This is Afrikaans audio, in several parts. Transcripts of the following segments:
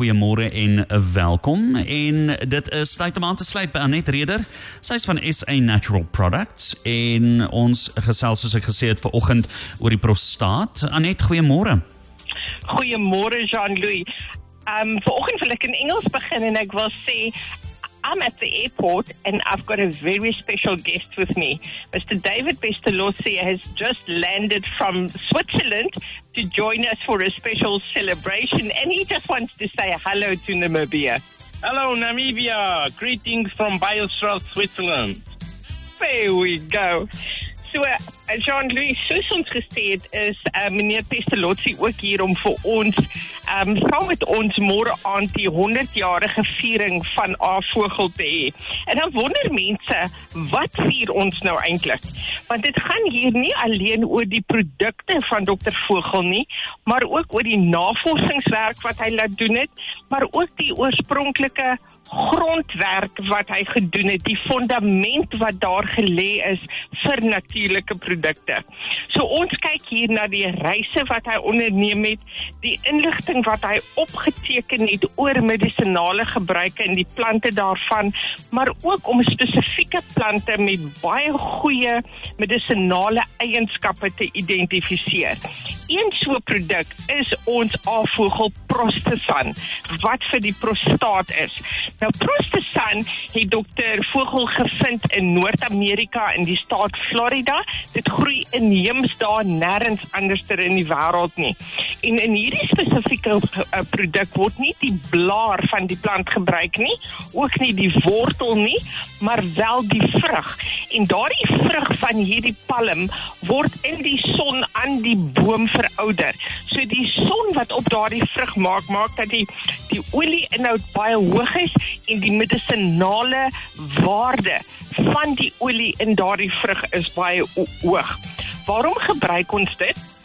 goeiemôre en welkom. En dit is tyd om aan te sluit by Anet Reder. Sy is van SA Natural Products en ons gesels soos ek gesê het vanoggend oor die prostaat. Anet, goeiemôre. Goeiemôre Jean-Louis. Um vanoggend wil ek in Engels begin en ek wil sê I'm at the airport and I've got a very special guest with me. Mr. David Pestalozzi has just landed from Switzerland to join us for a special celebration and he just wants to say hello to Namibia. Hello, Namibia. Greetings from Biostraat, Switzerland. There we go. So, uh, Jean-Louis, soos ons gesê het, is uh, meneer Pestalozzi ook hier om vir ons, um, saam met ons môre aand die 100-jarige viering van haar vogel te hê. En dan wonder mense, wat vier ons nou eintlik? Want dit gaan hier nie alleen oor die produkte van dokter Vogel nie, maar ook oor die navorsingswerk wat hy laat doen het, maar ook die oorspronklike grondwerk wat hy gedoen het, die fondament wat daar gelê is vir natuurlike produkte. So ons kyk hier na die reise wat hy onderneem het, die inligting wat hy opgeteken het oor medisonale gebruike en die plante daarvan, maar ook om spesifieke plante met baie goeie medisonale eienskappe te identifiseer. Een so produk is ons afvogel Prostasan wat vir die prostaat is. Nou Prostasan het dokter Vogel gevind in Noord-Amerika in die staat Florida. Dit groei inheems daar nêrens anderster in die wêreld nie. En in hierdie spesifieke uh, produk word nie die blaar van die plant gebruik nie, ook nie die wortel nie, maar wel die vrug. En daardie vrug van hierdie palm word in die son aan die boom verouder. So die son wat op daardie vrug maak, maak dat die die olieinhoud baie hoog is en die medisinale waarde van die olie in daardie vrug is baie hoog. Waarom gebruik ons dit?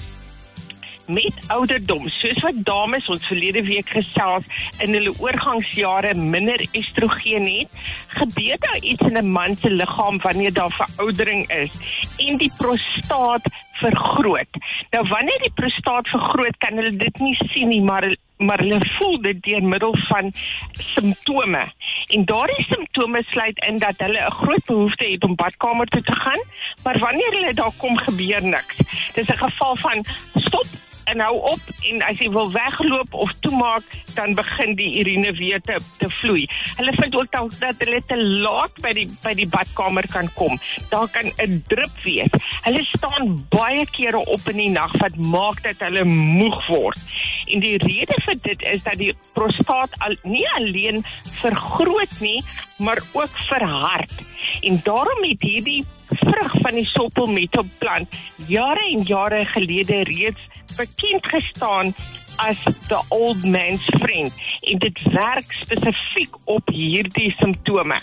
Met ouderdom, soos wat dames ons verlede week gesels in hulle oorgangsjare minder estrogen het, gebeur daar iets in 'n man se liggaam wanneer daar veroudering is en die prostaat vergroot. Nou wanneer die prostaat vergroot, kan hulle dit nie sien nie, maar maar hulle voel dit deur middel van simptome. En daardie simptome sluit in dat hulle 'n groot behoefte het om badkamer toe te gaan, maar wanneer hulle daar kom gebeur niks. Dis 'n geval van stop en hou op en as jy wil wegloop of toemaak dan begin die urine weer te te vloei. Hulle vind ook dat, dat hulle te laat by die by die badkamer kan kom. Daar kan 'n drup wees. Hulle staan baie kere op in die nag wat maak dat hulle moeg word. En die rede vir dit is dat die prostaat al nie alleen vergroot nie, maar ook verhard. En daarom het hierdie vrug van die soppelmetoplant jare en jare gelede reeds bekend gestaan as the old man's friend en dit werk spesifiek op hierdie simptome.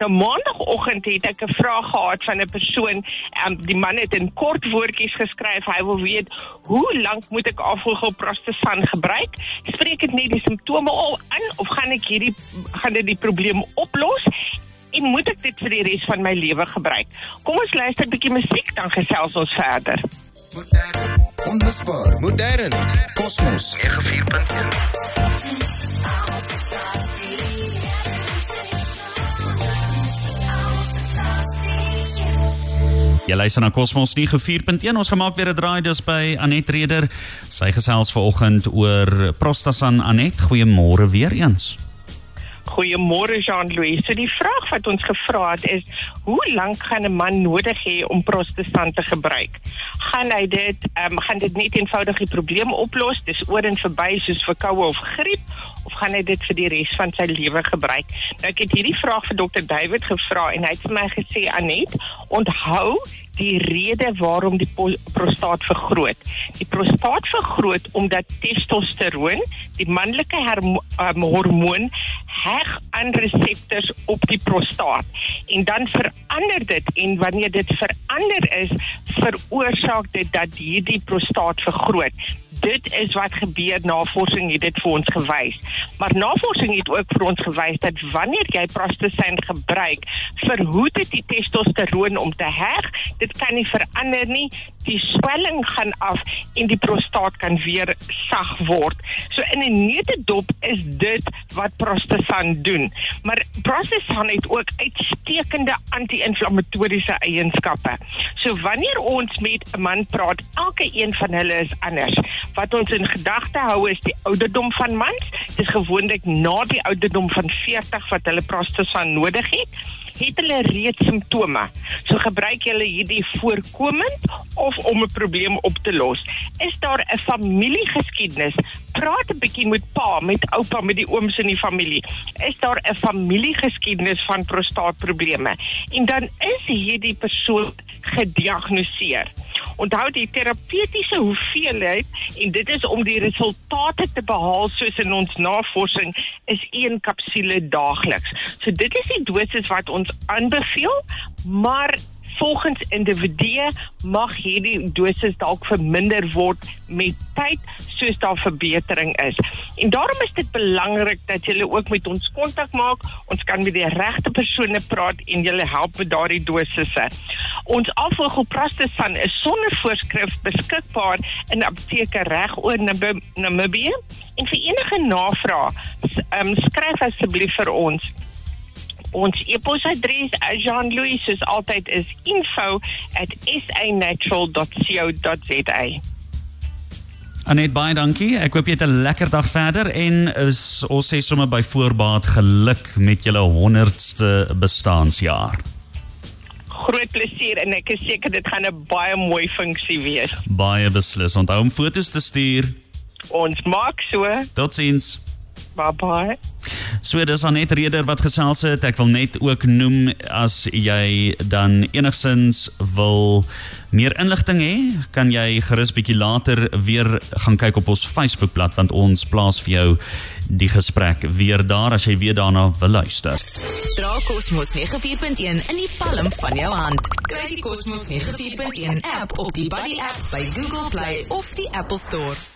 Nou maandagooggend het ek 'n vraag gehad van 'n persoon, um, die man het in kort woordjies geskryf, hy wil weet hoe lank moet ek afvoergelprostasan gebruik? Spreek dit net die simptome al aan of gaan ek hierdie gaan dit die probleem oplos? En moet ek dit vir die res van my lewe gebruik? Kom ons luister 'n bietjie musiek dan gesels ons verder. Modern, onbespaar, modern, kosmos 94.1 Jy luister na Cosmos 94.1. Ons gemaak weer 'n draai dus by Anet Reder. Sy gesels vanoggend oor Prostasan Anet. Goeiemôre weer eens. Goeiemôre Jean-Louis. So die vraag wat ons gevra het is, hoe lank gaan 'n man nodig hê om Prostasan te gebruik? Gaan hy dit, um, gaan dit net eenvoudig die probleem oplos, dis oor en verby soos verkoue of griep, of gaan hy dit vir die res van sy lewe gebruik? Nou ek het hierdie vraag vir dokter David gevra en hy het vir my gesê Anet, onthou die rede waarom die prostaat vergroot. Die prostaat vergroot omdat testosteroon, die manlike um, hormoon, heg aan reseptors op die prostaat en dan verander dit en wanneer dit verander is veroorsaak dit dat hierdie prostaat vergroot dit is wat gebeur navorsing het dit vir ons gewys. Maar navorsing het ook vir ons gewys dat wanneer jy prostasin gebruik verhoed dit die testosteroon om te heg. Dit kan nie verander nie. Die swelling gaan af en die prostaat kan weer sag word. So in 'n neutedop is dit wat prostasin doen. Maar prostasin het ook uitstekende anti-inflammatoriese eienskappe. So wanneer ons met 'n man praat elke een van hulle is anders wat ons in gedagte hou is die ouderdom van mans. Dit is gewoonlik na die ouderdom van 40 wat hulle prostasan nodig het. Het hulle reeds simptome? So gebruik hulle hierdie voorkomend of om 'n probleem op te los. Is daar 'n familiegeskiedenis? Praat 'n bietjie met pa, met oupa, met die ooms in die familie. Is daar 'n familiegeskiedenis van prostaatprobleme? En dan is hierdie persoon gediagnoseer. Onthou die terapeutiese hoeveelheid en dit is om die resultate te behaal soos in ons navorsing is een kapsule daagliks. So dit is die dosis wat ons aanbeveel, maar volgens individue mag hierdie dosis dalk verminder word met tyd soos daar verbetering is. En daarom is dit belangrik dat jy ook met ons kontak maak. Ons kan met die regte persone praat en julle help met daardie dosisse. Ons afvoergelprastesan is sonder voorskrif beskikbaar in apteke reg oor Namibië. En vir enige navrae, um, skryf asseblief vir ons Ons e-posadres is eh, Jean-Louis soos altyd is info@sanatural.co.za. Anet baie dankie. Ek hoop jy het 'n lekker dag verder en is, ons sê sommer by voorbaat geluk met julle 100ste bestaanjaar. Groot plesier en ek is seker dit gaan 'n baie mooi funksie wees. Baie beslis. Onthou om foto's te stuur. Ons maak so. Totsiens. Bye bye. So dis Anet Reder wat gesels het. Ek wil net ook noem as jy dan enigsins wil meer inligting hê, kan jy gerus bietjie later weer gaan kyk op ons Facebookblad want ons plaas vir jou die gesprek weer daar as jy weer daarna wil luister. Dra Cosmos 94.1 in die palm van jou hand. Kry die Cosmos 94.1 app op die Buddy app by Google Play of die Apple Store.